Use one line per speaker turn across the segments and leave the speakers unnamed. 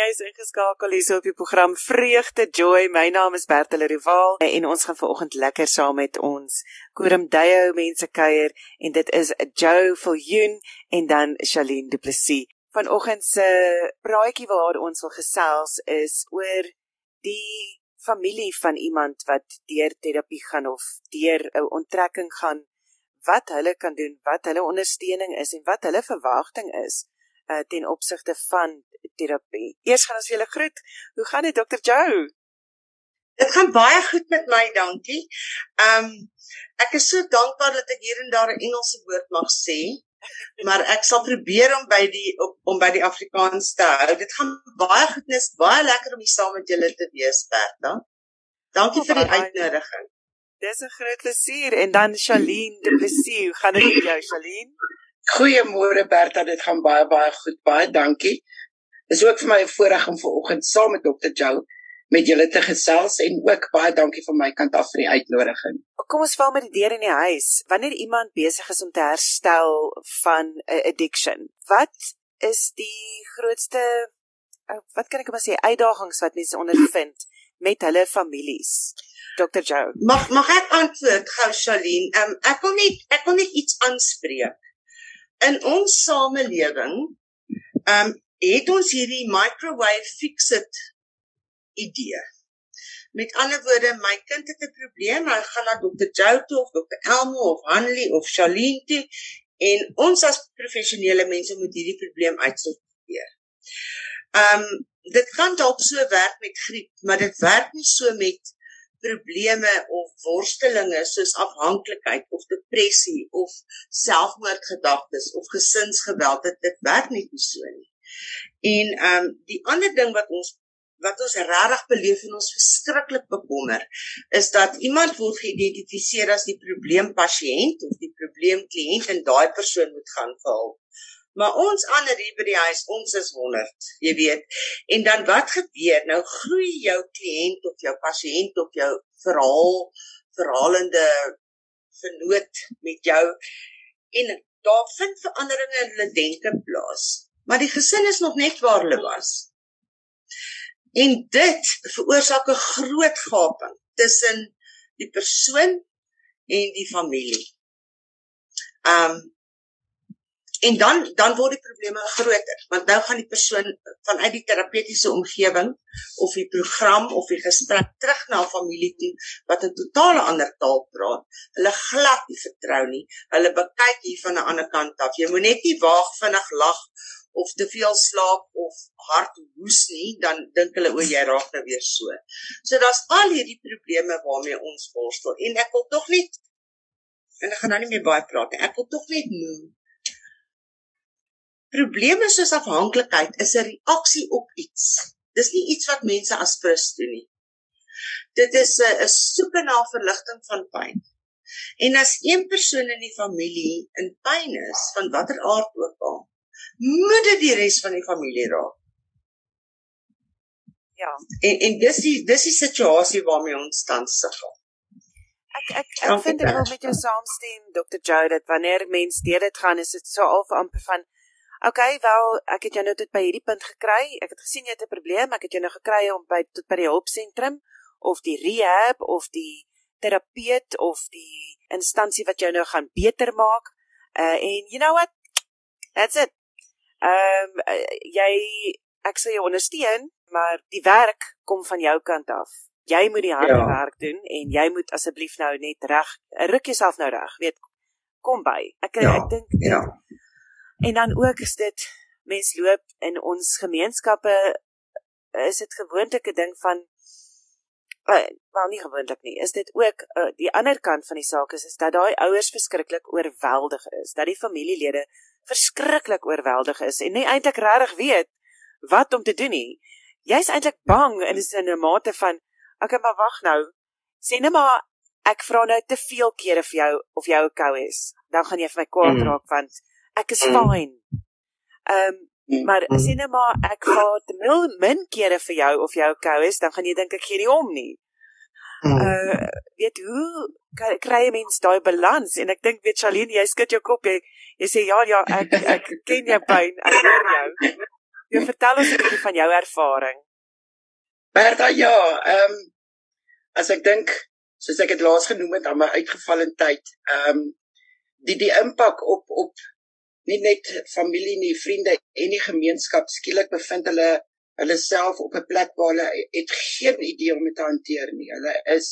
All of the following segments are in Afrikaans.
Jy is ingeskakel hier op die program Vreugde Joy. My naam is Bertel Rival en ons gaan vanoggend lekker saam met ons Kurumdayo mense kuier en dit is Joe Viljoen en dan Shalene Du Plessis. Vanoggend se praatjie waar ons wil gesels is oor die familie van iemand wat deur terapie gaan of deur 'n onttrekking gaan. Wat hulle kan doen, wat hulle ondersteuning is en wat hulle verwagting is uh, ten opsigte van terapie. Eers gaan ons julle groet. Hoe gaan dit Dr. Joe?
Dit gaan baie goed met my, dankie. Ehm um, ek is so dankbaar dat ek hier en daar 'n Engelse woord mag sê. Maar ek sal probeer om by die op, om by die Afrikaans te hou. Dit gaan baie goed, dis baie lekker om hier saam met julle te wees, Bertha. Dankie oh, vir die uitnodiging.
Dis 'n groot plesier en dan Shalien, die plesier. Gaan dit met jou, Shalien?
Goeiemôre Bertha, dit gaan baie baie goed. Baie dankie. Dis ook vir my 'n voorreg om vanoggend saam met Dr. Joe met julle te gesels en ook baie dankie van my kant af vir die uitnodiging.
Kom ons val met die deur in die huis. Wanneer iemand besig is om te herstel van 'n addiction, wat is die grootste uh, wat kan ek maar sê uitdagings wat mense ondervind met hulle families? Dr. Joe.
Mag mag ek antwoord gou Shalien? Um, ek wil net ek wil net iets aanspreek. In ons samelewing, ehm um, het ons hierdie microwave fix-it idee. Met ander woorde, my kind het 'n probleem, hy gaan na dokter Joe toe of dokter Elmo of Hanlie of Charlene toe en ons as professionele mense moet hierdie probleem uitsorteer. Um dit kan dalk so werk met griep, maar dit werk nie so met probleme of worstelinge soos afhanklikheid of depressie of selfmoordgedagtes of gesinsgeweld. Dit dit werk nie so nie. En ehm um, die ander ding wat ons wat ons regtig beleef en ons verskriklik bekommer is dat iemand word geïdentifiseer as die probleempasiënt of die probleemkliënt en daai persoon moet gaan vir hulp. Maar ons ander hier by die huis, ons is 100, jy weet. En dan wat gebeur? Nou groei jou kliënt of jou pasiënt of jou verhaal verhalende vernoot met jou en daar vind veranderinge in hulle denke plaas maar die gesin is nog net waar hulle was. En dit veroorsaak 'n groot gaping tussen die persoon en die familie. Um en dan dan word die probleme groter want nou gaan die persoon vanuit die terapeutiese omgewing of die program of die gesprek terug na familie toe wat 'n totale ander taal praat. Hulle glad nie vertrou nie. Hulle bekyk hier van 'n ander kant af. Jy moet net nie waag vinnig lag of te veel slaap of hard hoes nie, dan dink hulle o, jy raak nou weer so. So daar's al hierdie probleme waarmee ons worstel en ek wil tog net en ek gaan nou nie meer baie praat nie. Ek wil tog net noem probleme soos afhanklikheid is 'n reaksie op iets. Dis nie iets wat mense as prins doen nie. Dit is 'n 'n soeke na verligting van pyn. En as een persoon in die familie in pyn is van watter aard ook al, moet dit die res van die familie raak. Ja. En en dis die dis die situasie waarmee ons tans sukkel.
Ek ek ek vind dit wel met jou saamstem Dr. Joe dat wanneer mens deur dit gaan is dit so al amper van Okay, wel, ek het jou nou tot by hierdie punt gekry. Ek het gesien jy het 'n probleem. Ek het jou nou gekry om by tot by die hulpsentrum of die rehab of die terapeut of die instansie wat jou nou gaan beter maak. Uh en you know what? That's it. Ehm um, jy ek sê jy ondersteun, maar die werk kom van jou kant af. Jy moet die harde ja. werk doen en jy moet asseblief nou net reg ruk jouself nou reg. Weet kom by. Ek ja. ek dink ja. En dan ook is dit mens loop in ons gemeenskappe is dit gewoonlik 'n ding van uh, wel nie gewoonlik nie. Is dit ook uh, die ander kant van die saak is is dat daai ouers verskriklik oorweldig is, dat die familielede verskriklik oorweldig is en nie eintlik regtig weet wat om te doen nie. Jy's eintlik bang en is in 'n mate van okay, maar wag nou. Sê net maar ek vra nou te veel kere vir jou of jou oukei is. Dan gaan jy vir my kwaad mm. raak want ek is mm. fine. Ehm um, maar mm. sê net maar ek vra te min, min kere vir jou of jou oukei is, dan gaan jy dink ek gee nie om nie. Uh weet hoe kry jy mens daai balans en ek dink weet Charlene jy skud jou kop jy jy sê ja ja ek ek ken jou pyn ek hoor jou Jy vertel ons 'n bietjie van jou ervaring.
Bertha, ja, ehm um, as ek dink soos ek dit laas genoem het aan my uitgevalle tyd, ehm um, die die impak op op nie net familie nie, vriende en die gemeenskap skielik bevind hulle hulle self op 'n plek waar hulle het geen idee om dit te hanteer nie. Hulle is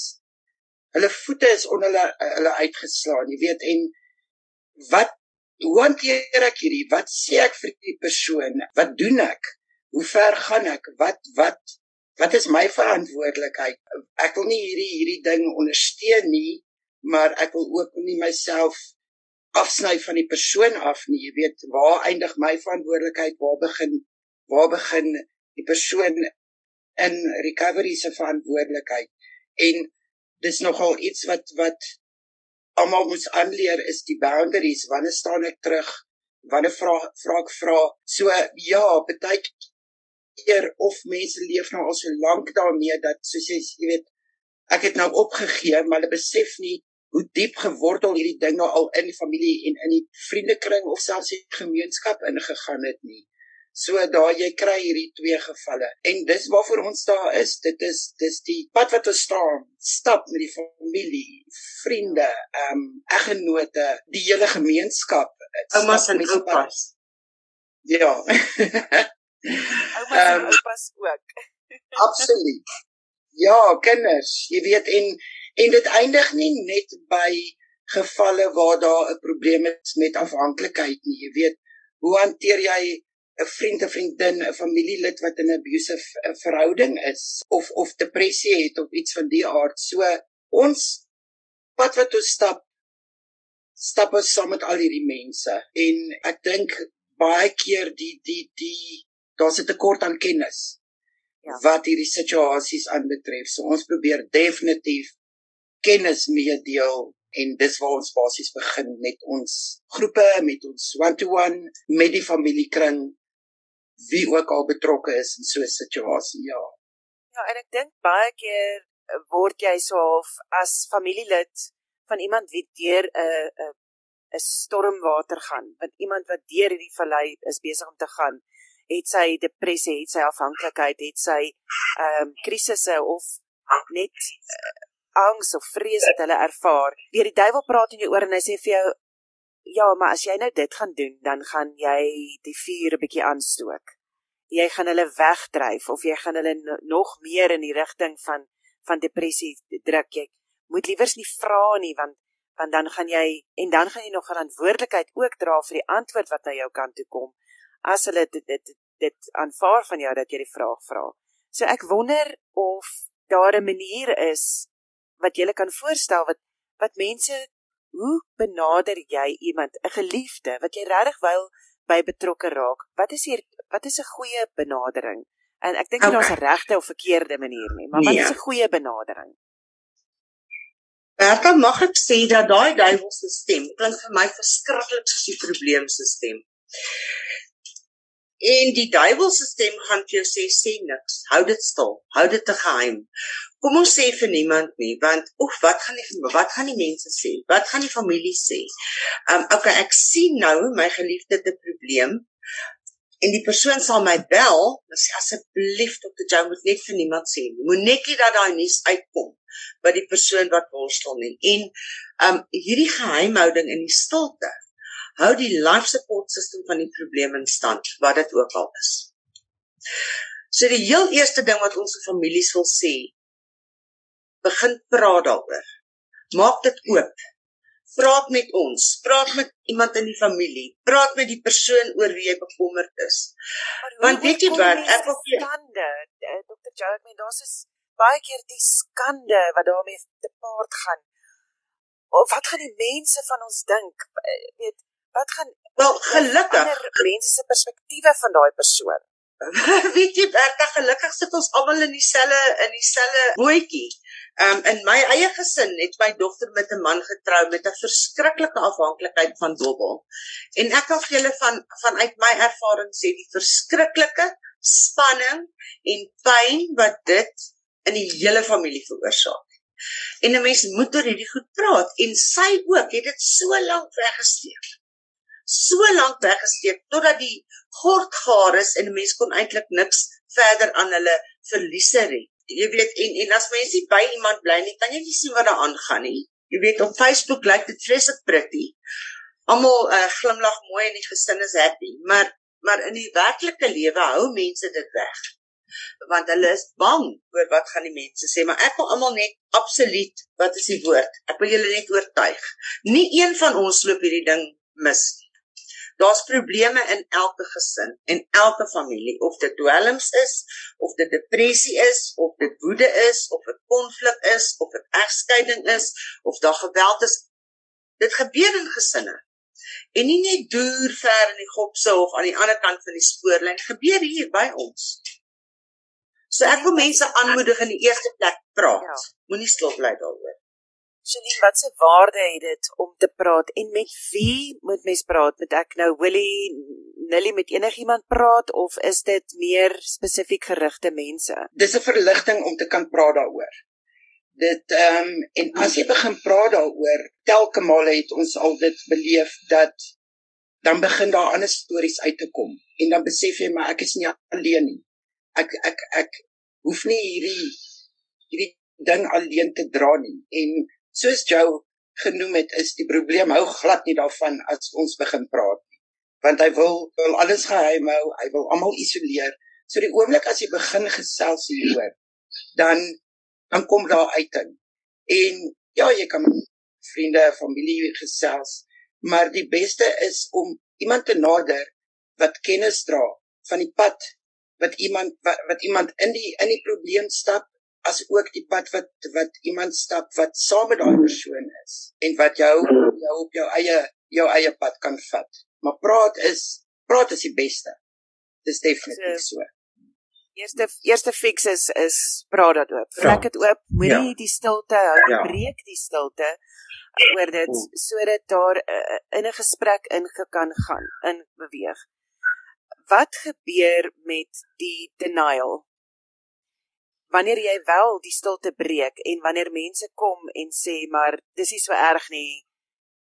hulle voete is onder hulle hulle uitgeslaan, jy weet en wat hoe hanteer ek hierdie? Wat sê ek vir die persoon? Wat doen ek? Hoe ver gaan ek? Wat wat wat is my verantwoordelikheid? Ek wil nie hierdie hierdie ding ondersteun nie, maar ek wil ook nie myself afsny van die persoon af nie. Jy weet, waar eindig my verantwoordelikheid? Waar begin waar begin die persoon in recovery se verantwoordelikheid? En dis nogal iets wat wat almal moet aanleer is die boundaries. Wanneer staan ek terug? Wanneer vra vra ek vra? So ja, baie keer of mense leef nou al so lank daarmee dat soos jy weet ek het nou opgegee, maar hulle besef nie hoe diep gewortel hierdie ding nou al in die familie en in die vriendekring of selfs die gemeenskap ingegaan het nie. So daar jy kry hierdie twee gevalle. En dis waarvoor ons daar is. Dit is dis die pad wat ons staan, stap met die familie, vriende, ehm um, eggenote, die hele gemeenskap.
Oumas en oupas.
Ja.
Oumas en oupas ook.
Absoluut. Ja, kinders, jy weet en en dit eindig nie net by gevalle waar daar 'n probleem is met afhanklikheid nie. Jy weet, hoe hanteer jy 'n vriend of vriendin, 'n familielid wat in 'n abusive eh, verhouding is of of depressie het of iets van die aard. So ons pad wat ons stap stap ons saam met al hierdie mense en ek dink baie keer die die die daar's 'n tekort aan kennis. Ja. wat hierdie situasies aanbetref. So ons probeer definitief kennis meedeel en dis waar ons basies begin met ons groepe, met ons one-to-one, met die familiekring wie ook al betrokke is in so 'n situasie. Ja.
Ja, en ek dink baie keer eh, word jy so half as familielid van iemand wie deur 'n 'n 'n stormwater gaan, want iemand wat deur hierdie vallei is besig om te gaan, het sy depressie, het sy afhanklikheid, het sy ehm um, krisisse of net uh, angs of vrees wat hulle ervaar. Deur die duiwel praat in jou oor en hy sê vir jou ja, maar as jy nou dit gaan doen, dan gaan jy die vuur 'n bietjie aanstook. Jy gaan hulle wegdryf of jy gaan hulle nog meer in die rigting van van depressie druk. Jy moet liewers nie vra nie want want dan gaan jy en dan gaan jy nog verantwoordelikheid ook dra vir die antwoord wat na jou kant toe kom as hulle dit dit dit aanvaar van jou dat jy die vraag vra. So ek wonder of daar 'n manier is wat jy kan voorstel wat wat mense hoe benader jy iemand, 'n geliefde wat jy regtig wil by betrokke raak? Wat is hier wat is 'n goeie benadering? En ek dink okay. daar's 'n regte of verkeerde manier nie, maar nee. wat is 'n goeie benadering?
Bertha, mag ek sê dat daai duiwelse stem klink vir my verskriklik soos die probleemstelsel. En die duiwelse stem gaan vir jou sê sê niks. Hou dit stil. Hou dit te geheim. Kom ons sê vir niemand nie want oef wat gaan die wat gaan die mense sê? Wat gaan die familie sê? Um okay, ek sien nou my geliefde te probleem en die persoon sal my bel, dan sê asseblief dokter Joe moet net vir niemand sê nie. Moet net nie dat daai nuus uitkom by die persoon wat worstel nie. En um hierdie geheimhouding in die stilte hou die life support system van die probleem in stand wat dit ook al is. So die heel eerste ding wat ons vir families wil sê, begin praat daaroor. Maak dit oop. Praat met ons, praat met iemand in die familie, praat met die persoon oor wie jy bekommerd is. Want weet jy wat, ek wil
skande, Dr. Joe, ek meen daar's is baie keer die skande wat daarmee te paart gaan. Of wat gaan die mense van ons dink? Eh, weet wat gaan
wel gelukkig
mense se perspektiewe van daai persoon
weet jy werk gelukkig sit ons almal in dieselfde in dieselfde bootjie um, in my eie gesin het my dogter met 'n man getrou met 'n verskriklike afhanklikheid van dobbel en ek kan vir julle van vanuit my ervaring sê die verskriklike spanning en pyn wat dit in die hele familie veroorsaak. En 'n mens moet oor hierdie goed praat en sy ook het dit so lank weggesteek. So lank weggesteek totdat die gord gaar is en 'n mens kon eintlik niks verder aan hulle verliese hê. Jy weet en en as mens nie by iemand bly nie, kan jy nie sien wat daar aangaan nie. Jy weet op Facebook lyk dit vreeslik pretty. Almal uh, glimlag mooi en die gesin is happy, maar maar in die werklike lewe hou mense dit weg. Want hulle is bang oor wat gaan die mense sê, maar ek wil almal net absoluut, wat is die woord? Ek wil julle net oortuig. Nie een van ons loop hierdie ding mis nie. Daar's probleme in elke gesin en elke familie, of dit dwelms is, of dit depressie is, of dit woede is, of dit konflik is, of dit egskeiding is, of daar geweld is. Dit gebeur in gesinne. En nie net deur ver in die gopse of aan die ander kant van die spoorlyn, gebeur hier by ons. So ek wil mense aanmoedig in die eerste plek praat. Ja. Moenie stil bly daaroor.
Celine, wat se waarde het dit om te praat en met wie moet mens praat? Moet ek nou Willie Nilly met enigiemand praat of is dit meer spesifiek gerigte mense?
Dis 'n verligting om te kan praat daaroor. Dit ehm um, en as jy begin praat daaroor, telke male het ons al dit beleef dat dan begin daar ander stories uit te kom en dan besef jy maar ek is nie alleen nie. Ek ek ek hoef nie hierdie hierdie ding alleen te dra nie en soos Joe genoem het, is die probleem hou glad nie daarvan as ons begin praat nie. Want hy wil wil alles geheim hou, hy wil almal isoleer. So die oomblik as jy begin gesels hieroor, dan dan kom daar uit in. En ja, jy kan vriende, familie gesels, maar die beste is om iemand te nader wat kennis dra van die pad wat iemand wat, wat iemand in die in die probleem stap as ook die pad wat wat iemand stap wat saam met daai persoon is en wat jou jou op jou eie jou eie pad kan vat. Maar praat is praat is die beste. Dis definitief so.
Eerste eerste fix is is praat dit oop. Vlek dit oop. Moenie ja. die stilte hou. Ja. Breek die stilte oor dit sodat daar uh, in 'n gesprek in kan gaan, in beweeg. Wat gebeur met die denial? Wanneer jy wel die stilte breek en wanneer mense kom en sê maar dis nie so erg nie.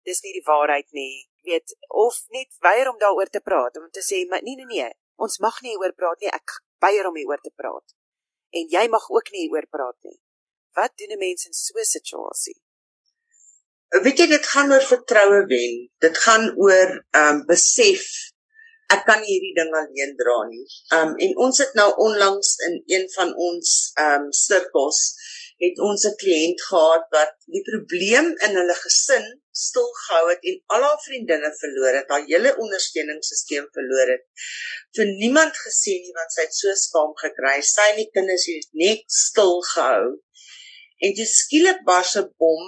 Dis nie die waarheid nie. Weet of net weier om daaroor te praat om te sê maar nee nee nee. Ons mag nie oor praat nie. Ek weier om hieroor te praat. En jy mag ook nie oor praat nie. Wat doen 'n mens in so 'n situasie?
Weet jy dit gaan oor vertroue wen. Dit gaan oor um besef ek kan nie hierdie ding alleen dra nie. Um en ons het nou onlangs in een van ons um sirkels het ons 'n kliënt gehad wat die probleem in hulle gesin stil gehou het en al haar vriendinne verloor het, haar hele ondersteuningssisteem verloor het. Vir niemand gesien nie want sy het so skaam gekry. Sy en die kinders het net stil gehou. En dit skielik bars 'n bom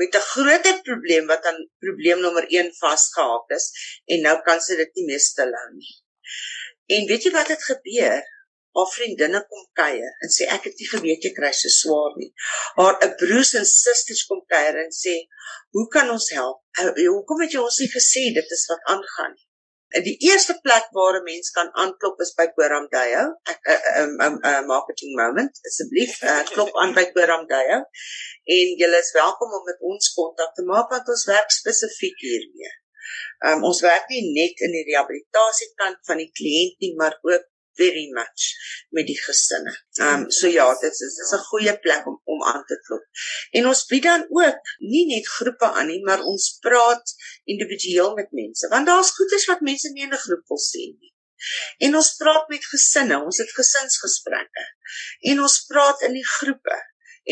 met 'n groter probleem wat aan probleem nommer 1 vasgehaak is en nou kan sy dit nie meer stil hou nie. En weet jy wat het gebeur? Haar vriendinne kom kuier en sê ek het nie geweet jy kry so swaar nie. Haar 'n broers en susters kom kuier en sê, "Hoe kan ons help? Hoekom het jy ons nie gesê dit is wat aangaan nie?" En die eerste plek waar 'n mens kan aanklop is by Koram Dayo. Ek 'n uh, uh, uh, uh, marketing moment. Asseblief, uh, klop aan by Koram Dayo. En julle is welkom om met ons kontak te maak want ons werk spesifiek hiermee. Um, ons werk nie net in die rehabilitasie kant van die kliënt nie, maar ook very much met die gesinne. Ehm um, so ja, dit is dit is 'n goeie plek om om aan te klop. En ons bied dan ook nie net groepe aan nie, maar ons praat individueel met mense want daar's goeders wat mense nie in 'n groep wil sien nie. En ons praat met gesinne, ons het gesinsgesprekke. En ons praat in die groepe.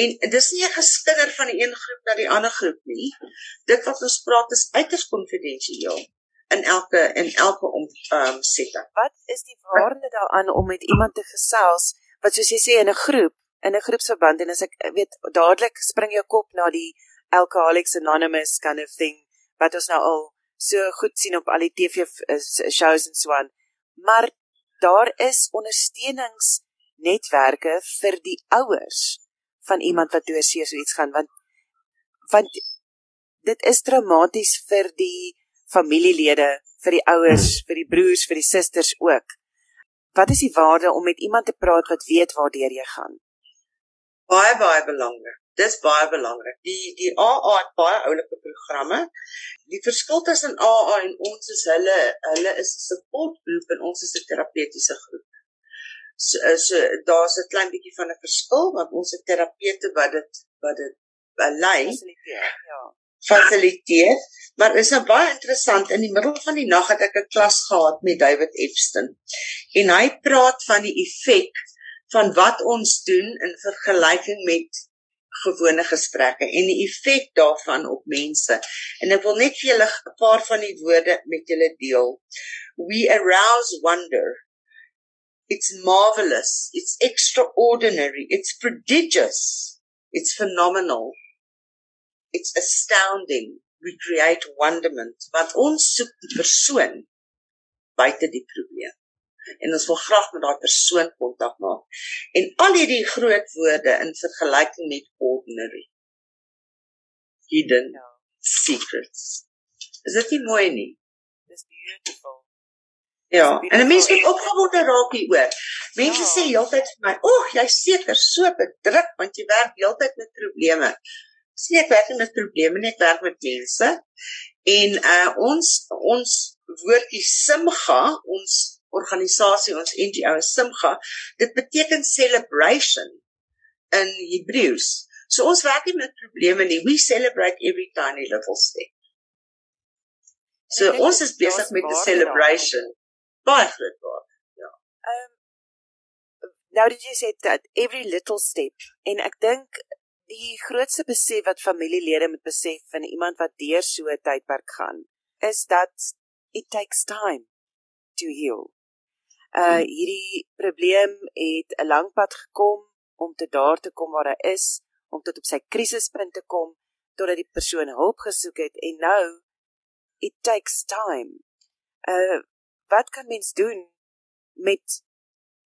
En dis nie 'n geskinder van die een groep na die ander groep nie. Dit wat ons praat is uiters konfidensieel in elke in elke om ehm um, setting.
Wat is die waarde daaraan om met iemand te gesels wat soos jy sê in 'n groep, in 'n groepsverband en as ek weet dadelik spring jou kop na die Alcoholics Anonymous kind of thing wat ons nou al so goed sien op al die TV shows en so aan. Maar daar is ondersteuningsnetwerke vir die ouers van iemand wat deur so iets gaan want want dit is traumaties vir die familielede, vir die ouers, hmm. vir die broers, vir die susters ook. Wat is die waarde om met iemand te praat wat weet waardeur jy gaan?
Baie baie belangrik. Dis baie belangrik. Die die AA het baie oulike programme. Die verskil tussen AA en ons is hulle hulle is 'n supportgroep en ons is 'n terapeutiese groep. So, so daar's 'n klein bietjie van 'n verskil want ons het terapeute wat dit wat dit lei. Ja fasiliteer. Maar is nou baie interessant in die middel van die nag het ek 'n klas gehad met David Epstein. En hy praat van die effek van wat ons doen in vergelyking met gewone gesprekke en die effek daarvan op mense. En ek wil net vir julle 'n paar van die woorde met julle deel. We arouse wonder. It's marvelous. It's extraordinary. It's prodigious. It's phenomenal it's astounding. We create wonderment. Want ons soek die persoon buite die probleem. En ons wil graag met daai persoon kontak maak. En al hierdie groot woorde in vergelyking met ordinary. Hidden ja. secrets. Is dit nie mooi nie?
Dis beautiful.
Ja, en 'n mens moet opgewonde raak hieroor. Mense ja. sê heeltyd vir my, "Ag, jy's seker so bedruk want jy werk heeltyd met probleme." Sien ek werk met probleme net werk met mense. En uh ons ons woordjie simga ons organisasie ons NGO simga dit beteken celebration in Hebreëus so ons werk nie met probleme nie. We celebrate every tiny little step. So ons is besig met 'n celebration. Baie groot baie ja. Um
nou dit jy sê dat every little step en ek dink Die grootste besef wat familielede moet besef van iemand wat deur so 'n tydperk gaan, is dat it takes time to heal. Uh hierdie probleem het 'n lang pad gekom om te daar te kom waar hy is, om tot op sy krisispunt te kom totdat die persoon hulp gesoek het en nou it takes time. Uh wat kan mens doen met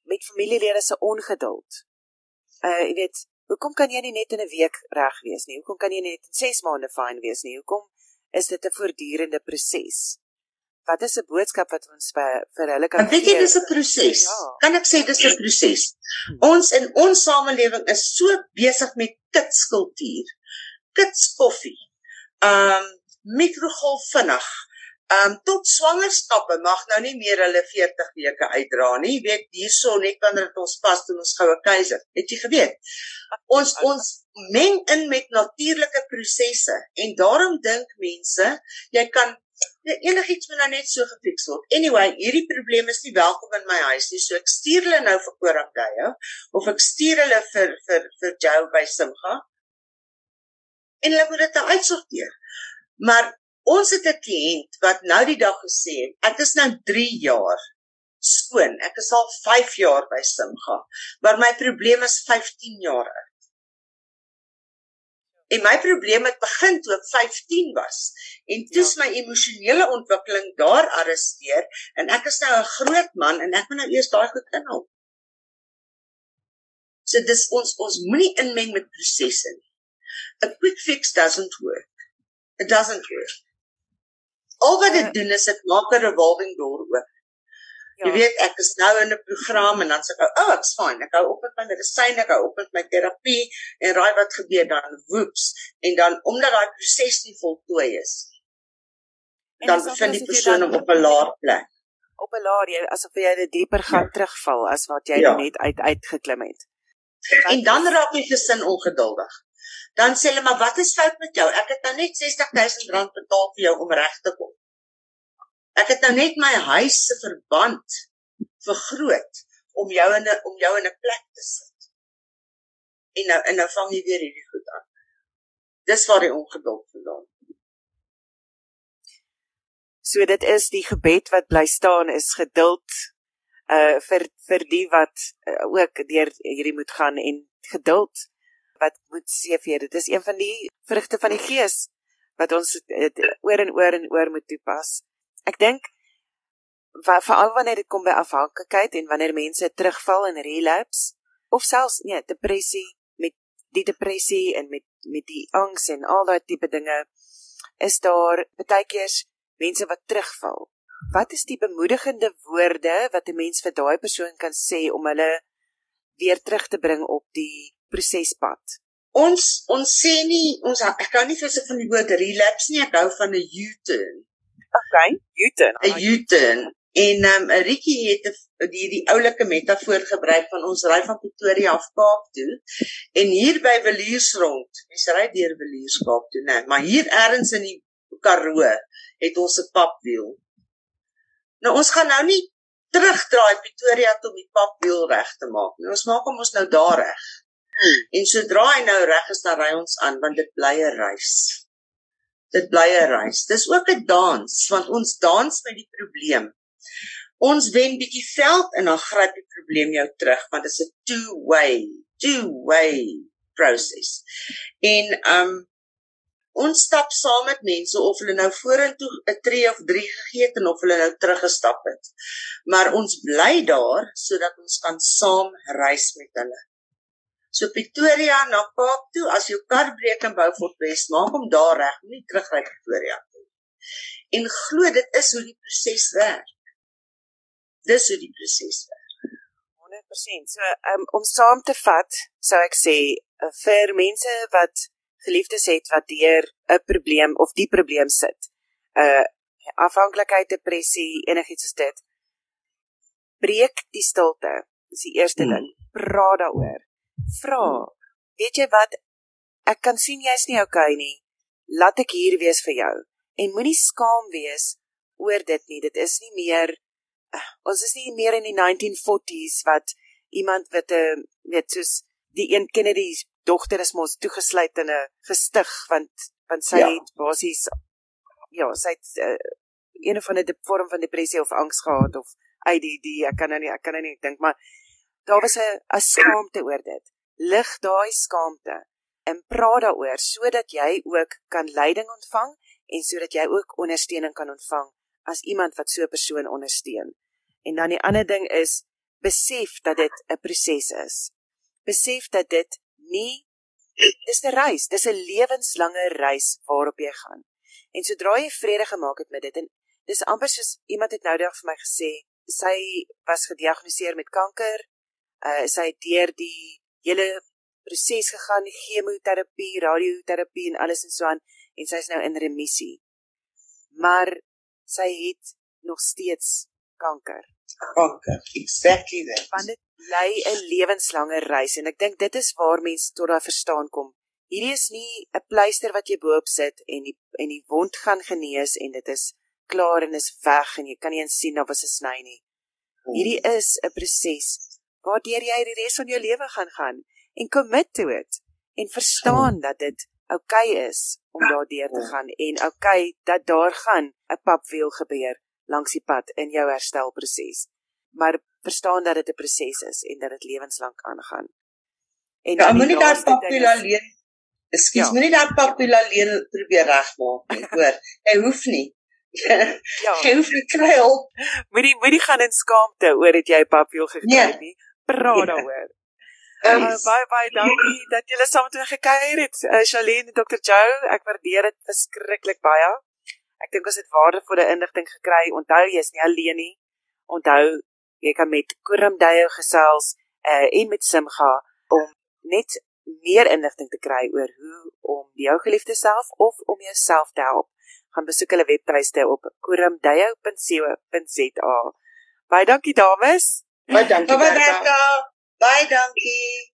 met familielede se ongeduld? Uh jy weet Hoekom kan jy nie net in 'n week reg wees nie? Hoekom kan jy net in 6 maande fyn wees nie? Hoekom is dit 'n voortdurende proses? Wat is 'n boodskap wat ons vir vir hulle kan
gee? Weet jy dis 'n proses? Ja. Kan ek sê dis 'n proses? Ons in ons samelewing is so besig met kitskultuur. Kitskoffie. Um mikrogolf vinnig. Um tot swangerskappe mag nou nie meer hulle 40 weke uitdra nie. Jy weet hierso net wanneer dit ons pas doen ons goue keiser. Het jy geweet? Ons ons meng in met natuurlike prosesse en daarom dink mense jy kan enigiets moet nou net so gefiks word. Anyway, hierdie probleem is nie welkom in my huis nie. So ek stuur hulle nou vir Korankye of ek stuur hulle vir vir vir Joe by Simga. En hulle moet dit nou uitsorteer. Maar Ons het 'n kliënt wat nou die dag gesê het, ek is nou 3 jaar skoon. Ek is al 5 jaar by Simga, maar my probleem is 15 jaar oud. En my probleem het begin toe ek 15 was en toe ja. my emosionele ontwikkeling daar arresteer en ek is nou 'n groot man en ek moet nou eers daai goed inhaal. So dis ons ons moenie inmeng met prosesse nie. A quick fix doesn't work. It doesn't work. Al wat dit doen is dit maak 'n revolving door oop. Ja. Jy weet ek is nou in 'n program en dan sê ek, "Oh, ek's fine. Ek hou op met my medisyne, ek hou op met my terapie en raai wat gebeur dan woeps en dan omdat daai proses nie voltooi is nie. Dan bevind die persoon hom op 'n laer plek.
Op 'n laer, asof jy net dieper gaan ja. terugval as wat jy ja. net uit uitgeklim het.
En dan raak jy gesin ongeduldig. Dan sê hulle maar wat is fout met jou? Ek het nou net 60000 rand betaal vir jou om reg te kom. Ek het nou net my huis se verband vergroot om jou in 'n om jou in 'n plek te sit. En nou en nou vang jy weer hierdie goed aan. Dis waar die ongeduld vandaan kom.
So dit is die gebed wat bly staan is geduld uh vir vir die wat uh, ook deur hierdie moet gaan en geduld wat moet CV. Dit is een van die vrugte van die Gees wat ons oor en oor en oor moet toepas. Ek dink veral wanneer dit kom by afhanklikheid en wanneer mense terugval in relapse of selfs nee, depressie met die depressie en met met die angs en al daai tipe dinge is daar baie keer mense wat terugval. Wat is die bemoedigende woorde wat 'n mens vir daai persoon kan sê om hulle weer terug te bring op die prosespad
ons ons sê nie ons ek kan nie vir se van die woord relapse nie, ek hou van 'n U-turn.
Okay, U-turn.
'n U-turn. En ehm um, Ricky het die die oulike metafoor gebruik van ons ry van Pretoria af Kaap toe en hier by Williersrond. Mens ry deur Willierskaap toe, né? Maar hier ergens in die Karoo het ons 'n papwiel. Nou ons gaan nou nie terugdraai Pretoria toe om die papwiel reg te maak nie. Ons maak hom ons nou daar reg. Hmm. En sodra hy nou reg is, dan ry ons aan want dit bly 'n reis. Dit bly 'n reis. Dis ook 'n dans want ons dans met die probleem. Ons wen bietjie veld en dan gryp die probleem jou terug want dit is 'n two-way, two-way proses. En um ons stap saam met mense of hulle nou vorentoe 'n tree of 3 gegee het en of hulle nou teruggestap het. Maar ons bly daar sodat ons kan saam reis met hulle. So Pretoria na Kaap toe, as jou kar breek in Beaufort West, maak hom daar reg, nie terugry Pretoria toe. En glo dit is hoe die proses werk. Dis hoe die proses werk.
100%. So um, om saam te vat, sou ek sê uh, vir mense wat geliefdes het wat deur 'n probleem of die probleem sit. 'n uh, Afhanklikheid, depressie, enigiets soos dit. Breek die stilte. Dis die eerste hmm. ding. Praat daaroor vra. Weet jy wat? Ek kan sien jy's nie okay nie. Laat ek hier wees vir jou. En moenie skaam wees oor dit nie. Dit is nie meer uh, ons is nie meer in die 1940s wat iemand wat 'n uh, weet soos die een Kennedy se dogter is mos toegesluit in 'n gestig want want sy ja. het basies ja, sy het uh, een of ander vorm van depressie of angs gehad of ADD, ek kan nou nie ek kan nou nie dink maar daar was 'n 'n skaamte oor dit. Lig daai skaamte en praat daaroor sodat jy ook kan leiding ontvang en sodat jy ook ondersteuning kan ontvang as iemand wat so 'n persoon ondersteun. En dan die ander ding is besef dat dit 'n proses is. Besef dat dit nie dis 'n reis, dis 'n lewenslange reis waarop jy gaan. En sodra jy vrede gemaak het met dit en dis amper soos iemand het nou dag vir my gesê, sy was gediagnoseer met kanker uh sy het deur die hele proses gegaan, chemoterapie, radioterapie en alles en so aan en sy is nou in remissie. Maar sy het nog steeds kanker.
Kanker, exactly that.
Want dit lei 'n lewenslange reis en ek dink dit is waar mense tot daai verstaan kom. Hierdie is nie 'n pleister wat jy bo-op sit en die en die wond gaan genees en dit is klaar en is weg en jy kan nie eens sien of dit is 'n sny nie. Hierdie is 'n proses waardeur jy die res van jou lewe gaan gaan en commit to it en verstaan dat dit oukei okay is om daardeur te gaan en oukei okay, dat daar gaan 'n papwiel gebeur langs die pad in jou herstelproses. Maar verstaan dat dit 'n proses is en dat dit lewenslank aangaan.
En ja, moenie daar papwiel alleen. Ekskuus, ja. moenie daar papwiel alleen probeer regmaak nie, hoor. Jy hoef nie. ja. Jy hoef nie kry hulp.
Moenie moenie gaan in skaamte oor dit jy papwiel gekry het nee. nie praat ja. daaroor. Um, uh, baie baie dankie dat julle saam met my gekuier het. Uh, Shalene en Dr. Joe, ek waardeer dit verskriklik baie. Ek dink ons het waardevolle inligting gekry. Onthou jy is nie alleen nie. Onthou jy kan met Kuram Dayo gesels uh, en met Simga om net meer inligting te kry oor hoe om jou geliefde self of om jouself te help. Gaan besoek hulle webtuiste op kuramdayo.co.za. Baie dankie dames.
Baie dankie.
Baie dankie. Baie dankie.